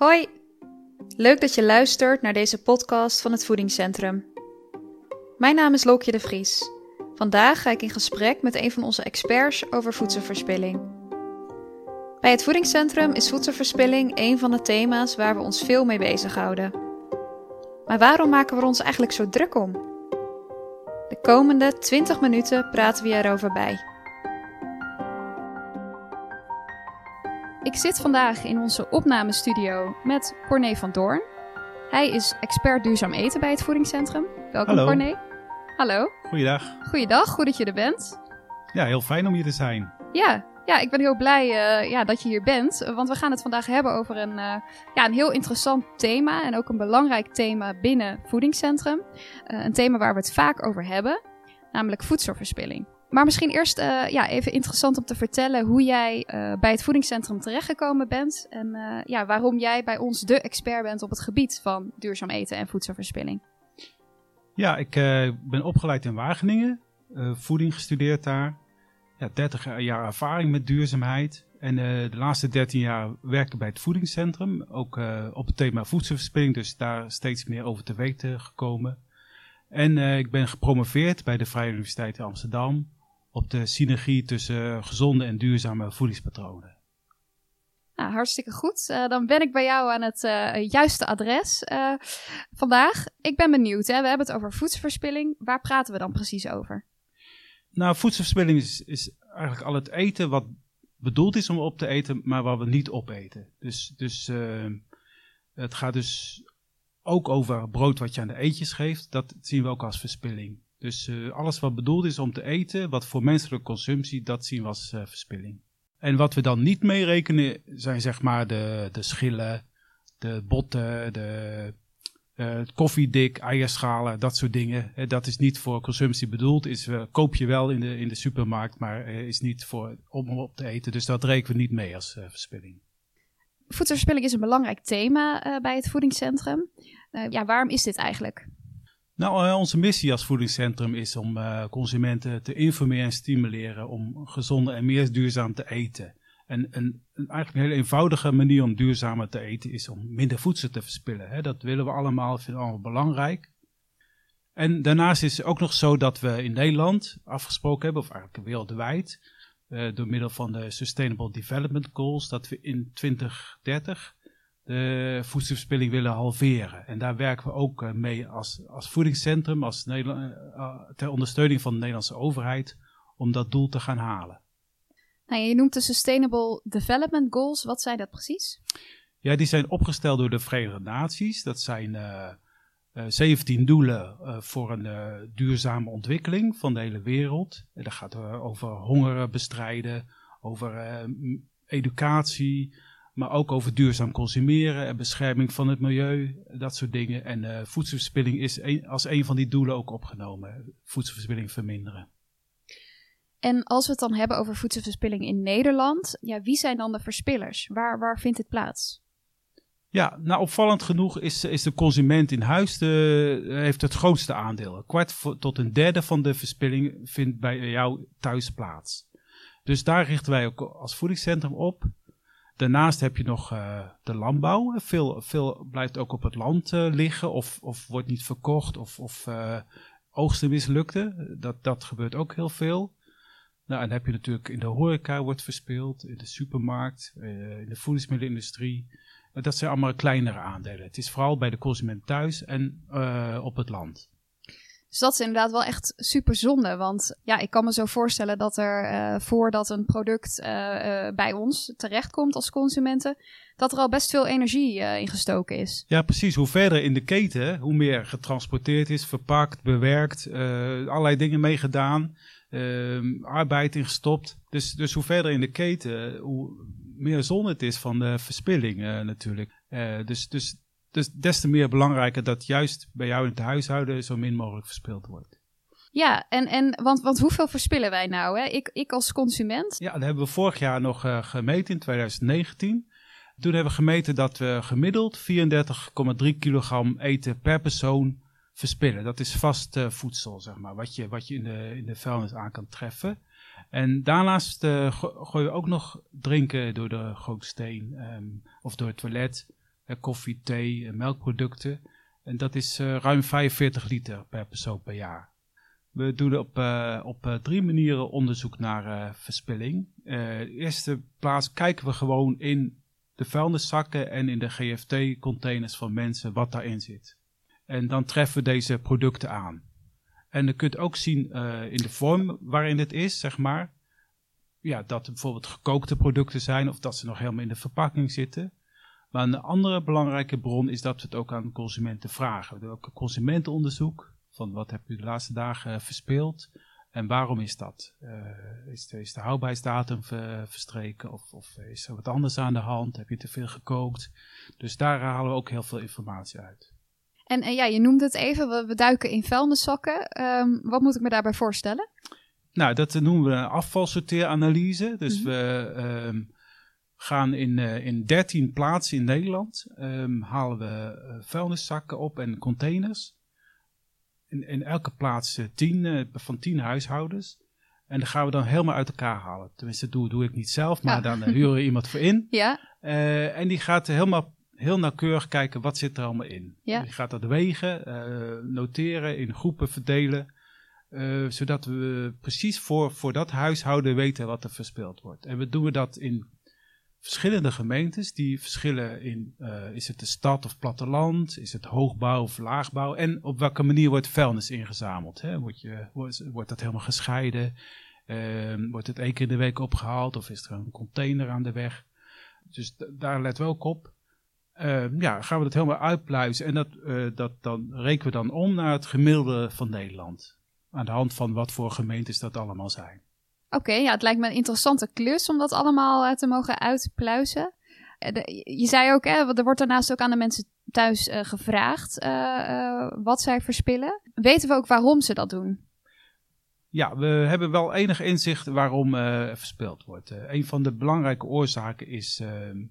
Hoi, leuk dat je luistert naar deze podcast van het Voedingscentrum. Mijn naam is Lokje de Vries. Vandaag ga ik in gesprek met een van onze experts over voedselverspilling. Bij het Voedingscentrum is voedselverspilling een van de thema's waar we ons veel mee bezighouden. Maar waarom maken we ons eigenlijk zo druk om? De komende 20 minuten praten we erover bij. Ik zit vandaag in onze opnamestudio met Corné van Doorn. Hij is expert duurzaam eten bij het voedingscentrum. Welkom Hallo. Corné. Hallo. Goeiedag. Goeiedag, goed dat je er bent. Ja, heel fijn om hier te zijn. Ja, ja ik ben heel blij eh, ja, dat je hier bent. Want we gaan het vandaag hebben over een, eh, ja, een heel interessant thema. En ook een belangrijk thema binnen voedingscentrum. Eh, een thema waar we het vaak over hebben. Namelijk voedselverspilling. Maar misschien eerst eh, ja, even interessant om te vertellen hoe jij eh, bij het voedingscentrum terechtgekomen bent. En eh, ja, waarom jij bij ons de expert bent op het gebied van duurzaam eten en voedselverspilling. Ja, ik ben opgeleid in Wageningen. voeding gestudeerd daar. Ja, 30 jaar ervaring met duurzaamheid. En de laatste 13 jaar werken bij het voedingscentrum. Ook op het thema voedselverspilling. Dus daar steeds meer over te weten gekomen. En ik ben gepromoveerd bij de Vrije Universiteit Amsterdam. Op de synergie tussen gezonde en duurzame voedingspatronen. Nou, hartstikke goed. Eh, dan ben ik bij jou aan het eh, juiste adres eh, vandaag. Ik ben benieuwd. Hè? We hebben het over voedselverspilling. Waar praten we dan precies over? Nou, voedselverspilling is, is eigenlijk al het eten wat bedoeld is om op te eten, maar wat we niet opeten. Dus, dus eh, het gaat dus ook over brood wat je aan de eetjes geeft. Dat zien we ook als verspilling. Dus eh, alles wat bedoeld is om te eten, wat voor menselijke consumptie, dat zien we als eh, verspilling. En wat we dan niet meerekenen zijn zeg maar de, de schillen, de botten, de eh, koffiedik, eierschalen, dat soort dingen. Dat is niet voor consumptie bedoeld. Is, koop je wel in de, in de supermarkt, maar is niet voor, om op te eten. Dus dat rekenen we niet mee als verspilling. Voedselverspilling is een belangrijk thema bij het voedingscentrum. Ja, waarom is dit eigenlijk? Nou, eh, onze missie als voedingscentrum is om eh, consumenten te informeren en stimuleren om gezonder en meer duurzaam te eten. En een, een, eigenlijk hele eenvoudige manier om duurzamer te eten is om minder voedsel te verspillen. Hè. Dat willen we allemaal, vinden we allemaal belangrijk. En daarnaast is het ook nog zo dat we in Nederland afgesproken hebben, of eigenlijk wereldwijd, eh, door middel van de Sustainable Development Goals, dat we in 2030 de voedselverspilling willen halveren. En daar werken we ook eh, mee als, als voedingscentrum, als Nederla- eh, ter ondersteuning van de Nederlandse overheid, om dat doel te gaan halen. Nou, je noemt de Sustainable Development Goals. Wat zijn dat precies? Ja, die zijn opgesteld door de Verenigde Naties. Dat zijn eh, eh, 17 doelen eh, voor een eh, duurzame ontwikkeling van de hele wereld. En dat gaat eh, over honger bestrijden, over eh, educatie, maar ook over duurzaam consumeren en bescherming van het milieu, dat soort dingen. En eh, voedselverspilling is een- als een van die doelen ook opgenomen. Voedselverspilling verminderen. En als we het dan hebben over voedselverspilling in Nederland, ja, wie zijn dan de verspillers? Waar, waar vindt dit plaats? Ja, nou opvallend genoeg is, is de consument in huis de, heeft het grootste aandeel. Een kwart tot een derde van de verspilling vindt bij jou thuis plaats. Dus daar richten wij ook als voedingscentrum op. Daarnaast heb je nog eh, de landbouw. Veel, veel blijft ook op het land eh, liggen of, of wordt niet verkocht of, of eh, oogsten mislukte. Dat, dat gebeurt ook heel veel. Nou, en dan heb je natuurlijk in de horeca wordt verspild, in de supermarkt, in de voedingsmiddelenindustrie. Dat zijn allemaal kleinere aandelen. Het is vooral bij de consument thuis en op het land. Dus dat is inderdaad wel echt super zonde. Want ja, ik kan me zo voorstellen dat er eh, voordat een product eh, eh, bij ons terechtkomt als consumenten, dat er al best veel energie in gestoken is. Ja, precies. Hoe verder in de keten, hoe meer getransporteerd is, verpakt, bewerkt, allerlei dingen meegedaan, eh, arbeid ingestopt. Dus, dus hoe verder in de keten, hoe meer zonde het is van de verspilling natuurlijk. Dus, dus, dus des te meer belangrijker dat juist bij jou in het huishouden zo min mogelijk verspild wordt. Ja, en, en want, want hoeveel verspillen wij nou? Hè? Ik, ik als consument. Ja, dat hebben we vorig jaar nog eh, gemeten in 2019. Toen hebben we gemeten dat we gemiddeld 34,3 kilogram eten per persoon verspillen. Dat is vast eh, voedsel, zeg maar, wat je, wat je in, de, in de vuilnis aan kan treffen. En daarnaast go- gooien we ook nog drinken door de gootsteen ehm, of door het toilet. Koffie, thee, melkproducten. En dat is ruim 45 liter per persoon per jaar. We doen op, op drie manieren onderzoek naar verspilling. in de eerste plaats kijken we gewoon in de vuilniszakken en in de GFT-containers van mensen wat daarin zit. En dan treffen we deze producten aan. En je kunt ook zien in de vorm waarin het is, zeg maar ja, dat er bijvoorbeeld gekookte producten zijn of dat ze nog helemaal in de verpakking zitten. Maar een andere belangrijke bron is dat we het ook aan consumenten vragen. We doen ook een consumentenonderzoek van wat heb u de laatste dagen verspeeld en waarom is dat? Uh, is, de, is de houdbaarheidsdatum verstreken of, of, is er wat anders aan de hand? Heb je te veel gekookt? Dus daar halen we ook heel veel informatie uit. En, en ja, je noemde het even, we, duiken in vuilniszakken. Um, wat moet ik me daarbij voorstellen? Nou, dat noemen we een afvalsorteeranalyse. Dus mhm. we um, gaan in, uh, in 13 plaatsen in Nederland, um, halen we uh, vuilniszakken op en containers. In, in elke plaats uh, tien, van 10 huishoudens. En dan gaan we dan helemaal uit elkaar halen. Tenminste, dat doe, doe ik niet zelf, maar dan huren we iemand voor in. Ja. en die gaat helemaal heel nauwkeurig kijken wat zit er allemaal in. Ja. Die gaat dat wegen, noteren, in groepen verdelen. Uh, zodat we precies voor, voor dat huishouden weten wat er verspeeld wordt. En we doen dat in verschillende gemeentes. Die verschillen in, uh, is het de stad of platteland? Is het hoogbouw of laagbouw? En op welke manier wordt vuilnis ingezameld? Hè? Wordt, je, wordt, dat helemaal gescheiden? Uh, wordt het één keer in de week opgehaald? Of is er een container aan de weg? Dus daar letten we ook op. Uh, ja, gaan we dat helemaal uitpluizen. En dat, dat dan rekenen we dan om naar het gemiddelde van Nederland aan de hand van wat voor gemeentes dat allemaal zijn. Oké, ja, het lijkt me een interessante klus om dat allemaal uh, te mogen uitpluizen. Uh, je zei ook, hè, er wordt daarnaast ook aan de mensen thuis uh, gevraagd wat zij verspillen. Weten we ook waarom ze dat doen? Ja, we hebben wel enig inzicht waarom er verspild wordt. een van de belangrijke oorzaken is ehm,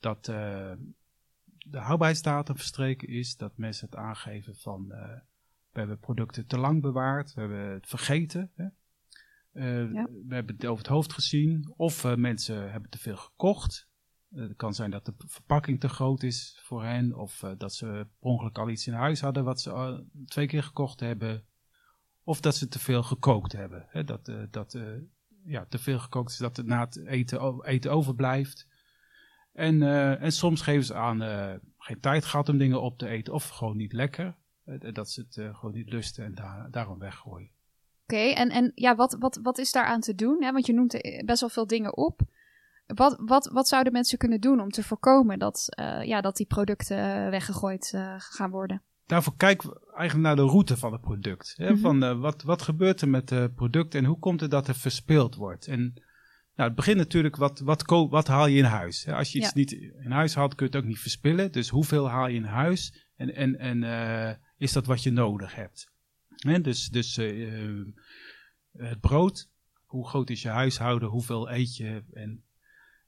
dat de houdbaarheidsdatum verstreken is, dat mensen het aangeven van we hebben producten te lang bewaard. We hebben het vergeten. Hè? Uh, We hebben het over het hoofd gezien. Of uh, mensen hebben te veel gekocht. Uh, het kan zijn dat de verpakking te groot is voor hen. Of dat ze per ongeluk al iets in huis hadden wat ze al twee keer gekocht hebben. Of dat ze te veel gekookt hebben. Hè? Dat, dat ja, te veel gekookt is dat het na het eten, eten overblijft. En, en soms geven ze aan geen tijd gehad om dingen op te eten. Of gewoon niet lekker. Eh, dat ze het eh, gewoon niet lusten en daar, daarom weggooien. Oké, en, en ja, wat, wat, wat is daaraan te doen? Hè? Want je noemt best wel veel dingen op. Wat, wat, wat zouden mensen kunnen doen om te voorkomen dat, uh, ja, dat die producten weggegooid uh, gaan worden? Daarvoor kijken we eigenlijk naar de route van het product. Hè? Mm -hmm. Van uh, wat, wat gebeurt er met het product en hoe komt het dat er verspeeld wordt? En nou, het begint natuurlijk, wat, wat, wat haal je in huis? Als je iets ja. niet in huis haalt, kun je het ook niet verspillen. Dus hoeveel haal je in huis? En, en, en is dat wat je nodig hebt. Dus dus uh, het brood, hoe groot is je huishouden, hoeveel eet je en,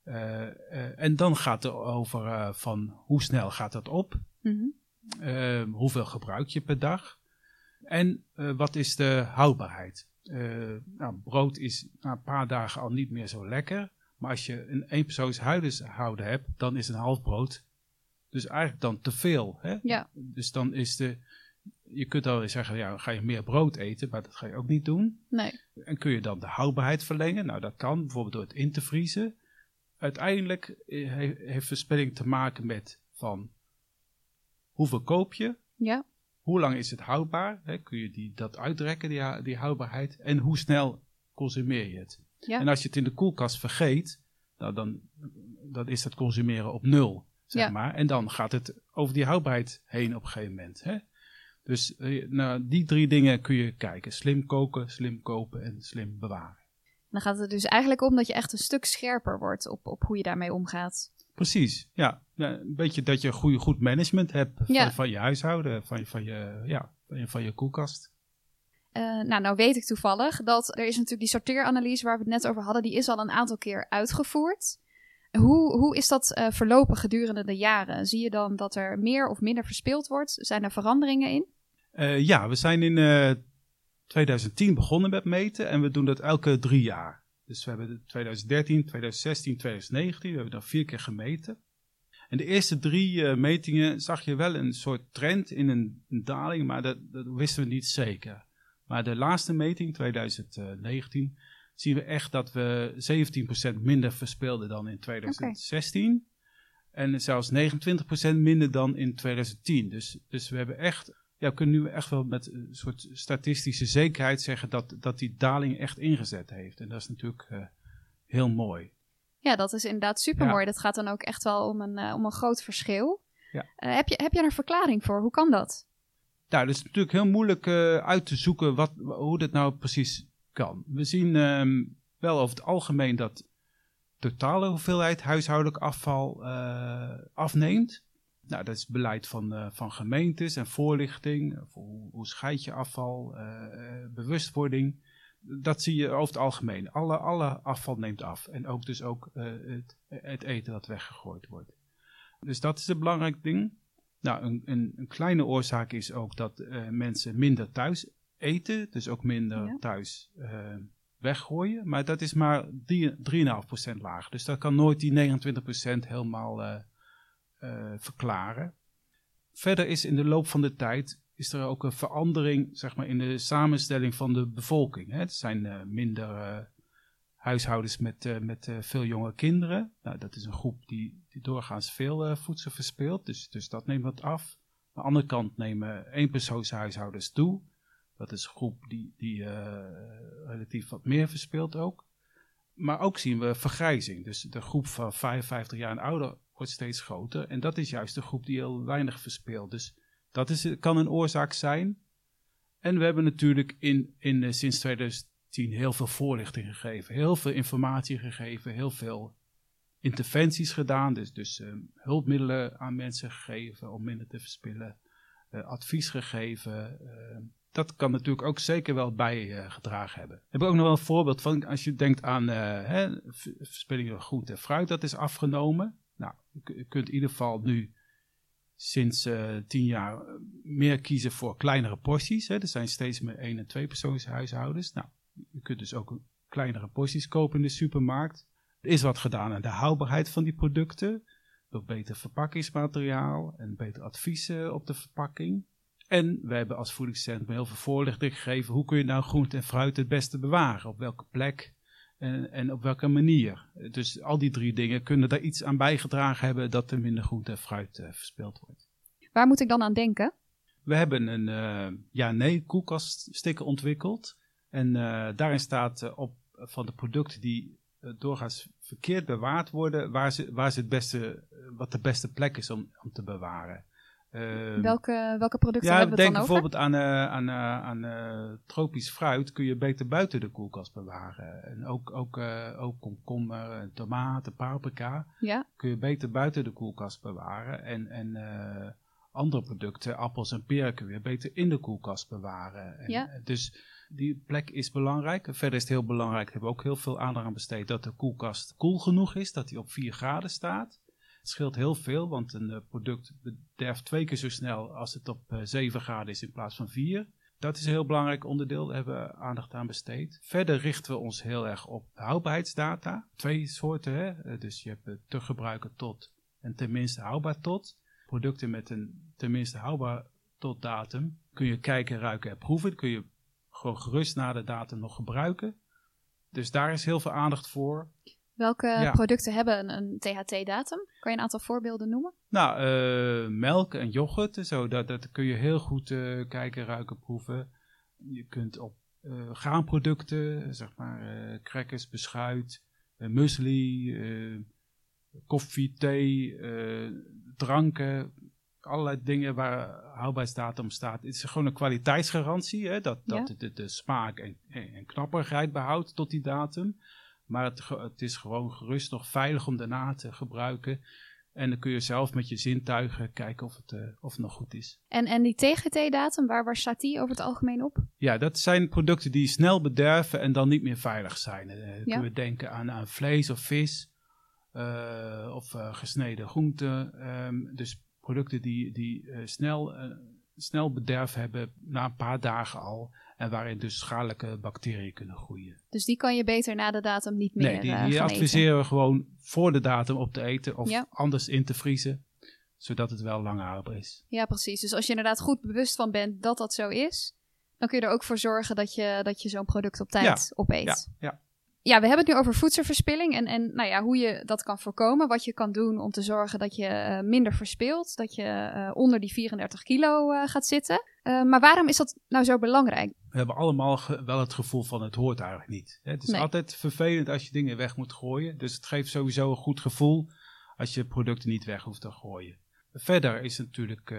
uh, en dan gaat het over van hoe snel gaat dat op, mm -hmm. hoeveel gebruik je per dag en wat is de houdbaarheid. nou, brood is na een paar dagen al niet meer zo lekker, maar als je een eenpersoons huishouden hebt, dan is een half brood dus eigenlijk dan te veel. Hè? Ja. Dus dan is de, je kunt wel zeggen, ja, ga je meer brood eten, maar dat ga je ook niet doen. Nee. En kun je dan de houdbaarheid verlengen? Nou, dat kan bijvoorbeeld door het in te vriezen. Uiteindelijk eh, heeft verspilling te maken met van hoeveel koop je? Ja. Hoe lang is het houdbaar? Hè? Kun je die, dat uitrekken, die, die houdbaarheid? En hoe snel consumeer je het? Ja. En als je het in de koelkast vergeet, nou, dan, dan is dat consumeren op nul, zeg ja. maar. En dan gaat het over die houdbaarheid heen op een gegeven moment. Hè? Dus uh, nou, die drie dingen kun je kijken. Slim koken, slim kopen en slim bewaren. Dan gaat het dus eigenlijk om dat je echt een stuk scherper wordt op, op hoe je daarmee omgaat. Precies, ja. Een beetje dat je goede, goed management hebt van, ja. van je huishouden, van, van, je, ja, van, je, van je koelkast. Uh, nou, nou weet ik toevallig dat er is natuurlijk die sorteeranalyse waar we het net over hadden, die is al een aantal keer uitgevoerd. Hoe, hoe is dat uh, verlopen gedurende de jaren? Zie je dan dat er meer of minder verspild wordt? Zijn er veranderingen in? Uh, ja, we zijn in uh, 2010 begonnen met meten en we doen dat elke drie jaar. Dus we hebben 2013, 2016, 2019, we hebben dan vier keer gemeten. En de eerste drie metingen zag je wel een soort trend in een, een daling, maar dat, dat, wisten we niet zeker. Maar de laatste meting, 2019, zien we echt dat we 17% minder verspeelden dan in 2016. En zelfs 29% minder dan in 2010. Dus, dus we hebben echt, ja, we kunnen nu echt wel met een soort statistische zekerheid zeggen dat, dat die daling echt ingezet heeft. En dat is natuurlijk uh, heel mooi. Ja, dat is inderdaad super mooi. Dat gaat dan ook echt wel om een, uh, om een groot verschil. Ja. Uh, heb, je, heb je er een verklaring voor? Hoe kan dat? Nou, het is natuurlijk heel moeilijk uit te zoeken wat, hoe dit nou precies kan. We zien um, wel over het algemeen dat totale hoeveelheid huishoudelijk afval afneemt. Nou, dat is beleid van, uh, van gemeentes en voorlichting. Hoe, hoe scheid je afval, uh, bewustwording. Dat zie je over het algemeen. Alle, alle afval neemt af. En ook dus ook het, het, eten dat weggegooid wordt. Dus dat is een belangrijk ding. Nou, een, een, een kleine oorzaak is ook dat mensen minder thuis eten. Dus ook minder ja. thuis weggooien. Maar dat is maar 3,5% laag. Dus dat kan nooit die 29% helemaal verklaren. Verder is in de loop van de tijd is er ook een verandering zeg maar, in de samenstelling van de bevolking. Hè. Er zijn uh, minder huishoudens met, met veel jonge kinderen. Nou, dat is een groep die, die doorgaans veel voedsel verspeelt. Dus, dus dat neemt wat af. Aan de andere kant nemen eenpersoonshuishoudens toe. Dat is een groep die, die relatief wat meer verspeelt ook. Maar ook zien we vergrijzing. Dus de groep van 55 jaar en ouder wordt steeds groter. En dat is juist de groep die heel weinig verspeelt. Dus dat is, kan een oorzaak zijn. En we hebben natuurlijk in, in, uh, sinds 2010 heel veel voorlichting gegeven. Heel veel informatie gegeven. Heel veel interventies gedaan. Dus, dus uh, hulpmiddelen aan mensen gegeven om minder te verspillen. advies gegeven dat kan natuurlijk ook zeker wel bijgedragen hebben. Ik heb ook nog wel een voorbeeld van, als je denkt aan uh, verspilling van groente en fruit, dat is afgenomen. Nou, je kunt in ieder geval nu sinds uh, tien jaar meer kiezen voor kleinere porties. Hè. Er zijn steeds meer één- en twee persoonshuishoudens. Nou, je kunt dus ook kleinere porties kopen in de supermarkt. Er is wat gedaan aan de houdbaarheid van die producten. Door beter verpakkingsmateriaal en beter adviezen op de verpakking. En we hebben als voedingscentrum heel veel voorlichting gegeven. Hoe kun je nou groente en fruit het beste bewaren? Op welke plek en, en op welke manier? Dus al die drie dingen kunnen daar iets aan bijgedragen hebben dat er minder groente en fruit uh, verspild wordt. Waar moet ik dan aan denken? We hebben een uh, ja-nee koelkaststicker ontwikkeld. En uh, daarin staat op van de producten die doorgaans verkeerd bewaard worden, waar ze, waar ze het beste, wat de beste plek is om, om te bewaren. Uh, welke, welke producten ja, hebben we dan over? bijvoorbeeld aan, uh, aan, uh, aan uh, tropisch fruit kun je beter buiten de koelkast bewaren. En ook, ook, ook komkommer, tomaten, paprika ja. kun je beter buiten de koelkast bewaren. En, en andere producten, appels en peren, kun je beter in de koelkast bewaren. En, ja. Dus die plek is belangrijk. Verder is het heel belangrijk, hebben we ook heel veel aandacht aan besteed, dat de koelkast koel genoeg is, dat die op 4 graden staat. Het scheelt heel veel, want een uh, product bederft twee keer zo snel als het op uh, eh, 7 graden is in plaats van 4. Dat is een heel belangrijk onderdeel, daar hebben we aandacht aan besteed. Verder richten we ons heel erg op houdbaarheidsdata. Twee soorten, hè? Eh, dus je hebt te gebruiken tot en tenminste houdbaar tot. Producten met een tenminste houdbaar tot datum kun je kijken, ruiken en proeven. kun je gewoon gerust na de datum nog gebruiken. Dus daar is heel veel aandacht voor. Welke producten hebben een, een THT-datum? Kan je een aantal voorbeelden noemen? Nou, uh, melk en yoghurt, zo, dat, dat kun je heel goed uh, kijken, ruiken, proeven. Je kunt op uh, graanproducten, zeg maar crackers, beschuit, muesli, koffie, thee, dranken, allerlei dingen waar houdbaarheidsdatum staat. Het is gewoon een kwaliteitsgarantie, hè, dat, dat de, de, smaak en, en knapperigheid behoudt tot die datum. Maar het, het, is gewoon gerust nog veilig om daarna te gebruiken. En dan kun je zelf met je zintuigen kijken of het, uh, of het nog goed is. En, en die TGT-datum, waar, waar staat die over het algemeen op? Ja, dat zijn producten die snel bederven en dan niet meer veilig zijn. Uh, ja. Kunnen we denken aan, aan vlees of vis uh, of gesneden groenten. Um, dus producten die, die snel, snel bederf hebben na een paar dagen al. En waarin dus schadelijke bacteriën kunnen groeien. Dus die kan je beter na de datum niet meer Nee, die, die gaan adviseren eten. we gewoon voor de datum op te eten. Of Ja. anders in te vriezen. Zodat het wel lang houdbaar is. Ja, precies. Dus als je inderdaad goed bewust van bent dat dat zo is, dan kun je er ook voor zorgen dat je, dat je zo'n product op tijd opeet. Ja, ja. Ja, we hebben het nu over voedselverspilling en, en nou ja, hoe je dat kan voorkomen. Wat je kan doen om te zorgen dat je eh, minder verspilt. Dat je eh, onder die 34 kilo eh, gaat zitten. Maar waarom is dat nou zo belangrijk? We hebben allemaal wel het gevoel van het hoort eigenlijk niet. Het is Nee. altijd vervelend als je dingen weg moet gooien. Dus het geeft sowieso een goed gevoel als je producten niet weg hoeft te gooien. Verder is het natuurlijk,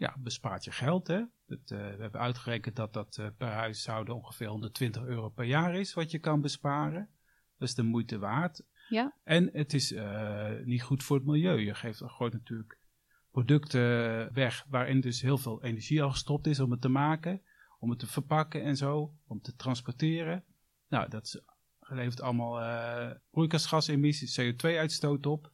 ja, bespaart je geld. Hè? Het, eh, we hebben uitgerekend dat dat eh, per huishouden ongeveer 120 euro per jaar is wat je kan besparen. Dat is de moeite waard. Ja. En het is eh, niet goed voor het milieu. Je geeft, gooit natuurlijk producten weg waarin dus heel veel energie al gestopt is om het te maken, om het te verpakken en zo, om te transporteren. Nou, dat levert allemaal broeikasgasemissies, CO2-uitstoot op.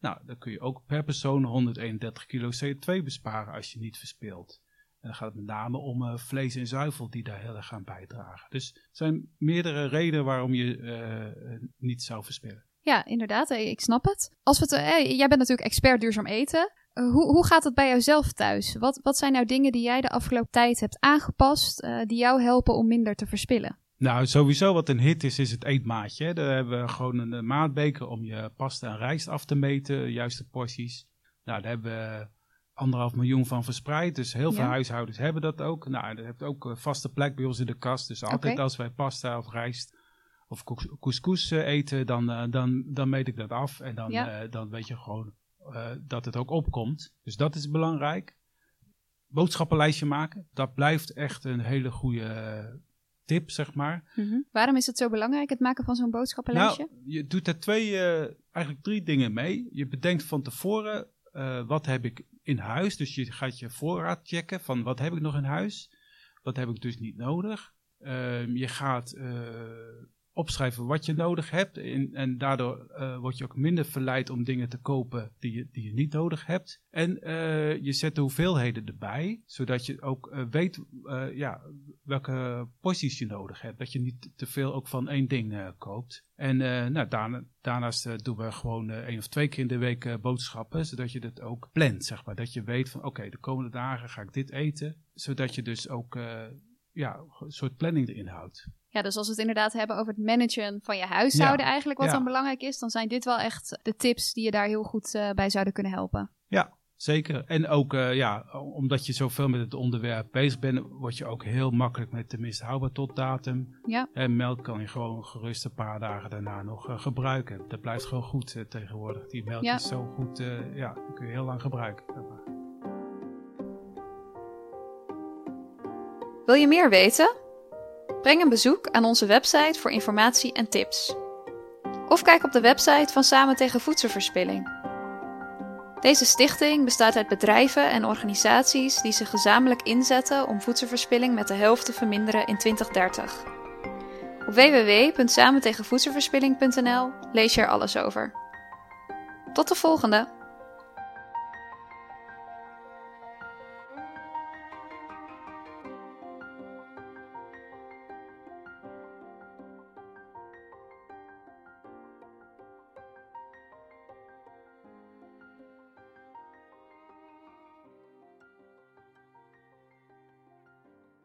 Nou, dan kun je ook per persoon 131 kilo CO2 besparen als je niet verspilt. En dan gaat het met name om eh, vlees en zuivel die daar heel erg aan bijdragen. Dus er zijn meerdere redenen waarom je eh, niet zou verspillen. Ja, inderdaad, eh, ik snap het. Als we eh, jij bent natuurlijk expert duurzaam eten. Eh, hoe, hoe gaat het bij jouzelf thuis? Wat, wat zijn nou dingen die jij de afgelopen tijd hebt aangepast, eh, die jou helpen om minder te verspillen? Nou, sowieso wat een hit is, is het eetmaatje. hè. Daar hebben we gewoon een eh, maatbeker om je pasta en rijst af te meten, de juiste porties. Nou, daar hebben we anderhalf miljoen van verspreid. Dus heel veel Ja. huishoudens hebben dat ook. Nou, dat heeft ook een vaste plek bij ons in de kast. Dus altijd als wij pasta of rijst of cous- couscous eh, eten, dan, eh, dan, dan meet ik dat af. En dan, Ja. eh, dan weet je gewoon eh, dat het ook opkomt. Dus dat is belangrijk. Boodschappenlijstje maken, dat blijft echt een hele goede eh, tip, zeg maar. Waarom is het zo belangrijk, het maken van zo'n boodschappenlijstje? Nou, je doet er twee, eh, eigenlijk drie dingen mee. Je bedenkt van tevoren, eh, wat heb ik in huis? Dus je gaat je voorraad checken van wat heb ik nog in huis? Wat heb ik dus niet nodig? Ehm, je gaat eh, opschrijven wat je nodig hebt. En, en daardoor eh, word je ook minder verleid om dingen te kopen die je, die je niet nodig hebt. En eh, je zet de hoeveelheden erbij, zodat je ook eh, weet ja, welke porties je nodig hebt. Dat je niet te veel ook van één ding koopt. En nou, daarna, daarnaast doen we gewoon één of twee keer in de week boodschappen, zodat je dat ook plant, zeg maar. Dat je weet van, oké, de komende dagen ga ik dit eten, zodat je dus ook ja, een soort planning erin houdt. Ja, dus als we het inderdaad hebben over het managen van je huishouden Ja. eigenlijk, wat Ja. dan belangrijk is, dan zijn dit wel echt de tips die je daar heel goed eh, bij zouden kunnen helpen. Ja, zeker. En ook, eh, ja, omdat je zoveel met het onderwerp bezig bent, word je ook heel makkelijk met tenminste houdbaar tot datum. Ja. En melk kan je gewoon gerust een paar dagen daarna nog eh, gebruiken. Dat blijft gewoon goed tegenwoordig. Die melk Ja. is zo goed, eh, ja, die kun je heel lang gebruiken. Wil je meer weten? Breng een bezoek aan onze website voor informatie en tips. Of kijk op de website van Samen tegen Voedselverspilling. Deze stichting bestaat uit bedrijven en organisaties die zich gezamenlijk inzetten om voedselverspilling met de helft te verminderen in 2030. Op www.samentegenvoedselverspilling.nl lees je er alles over. Tot de volgende!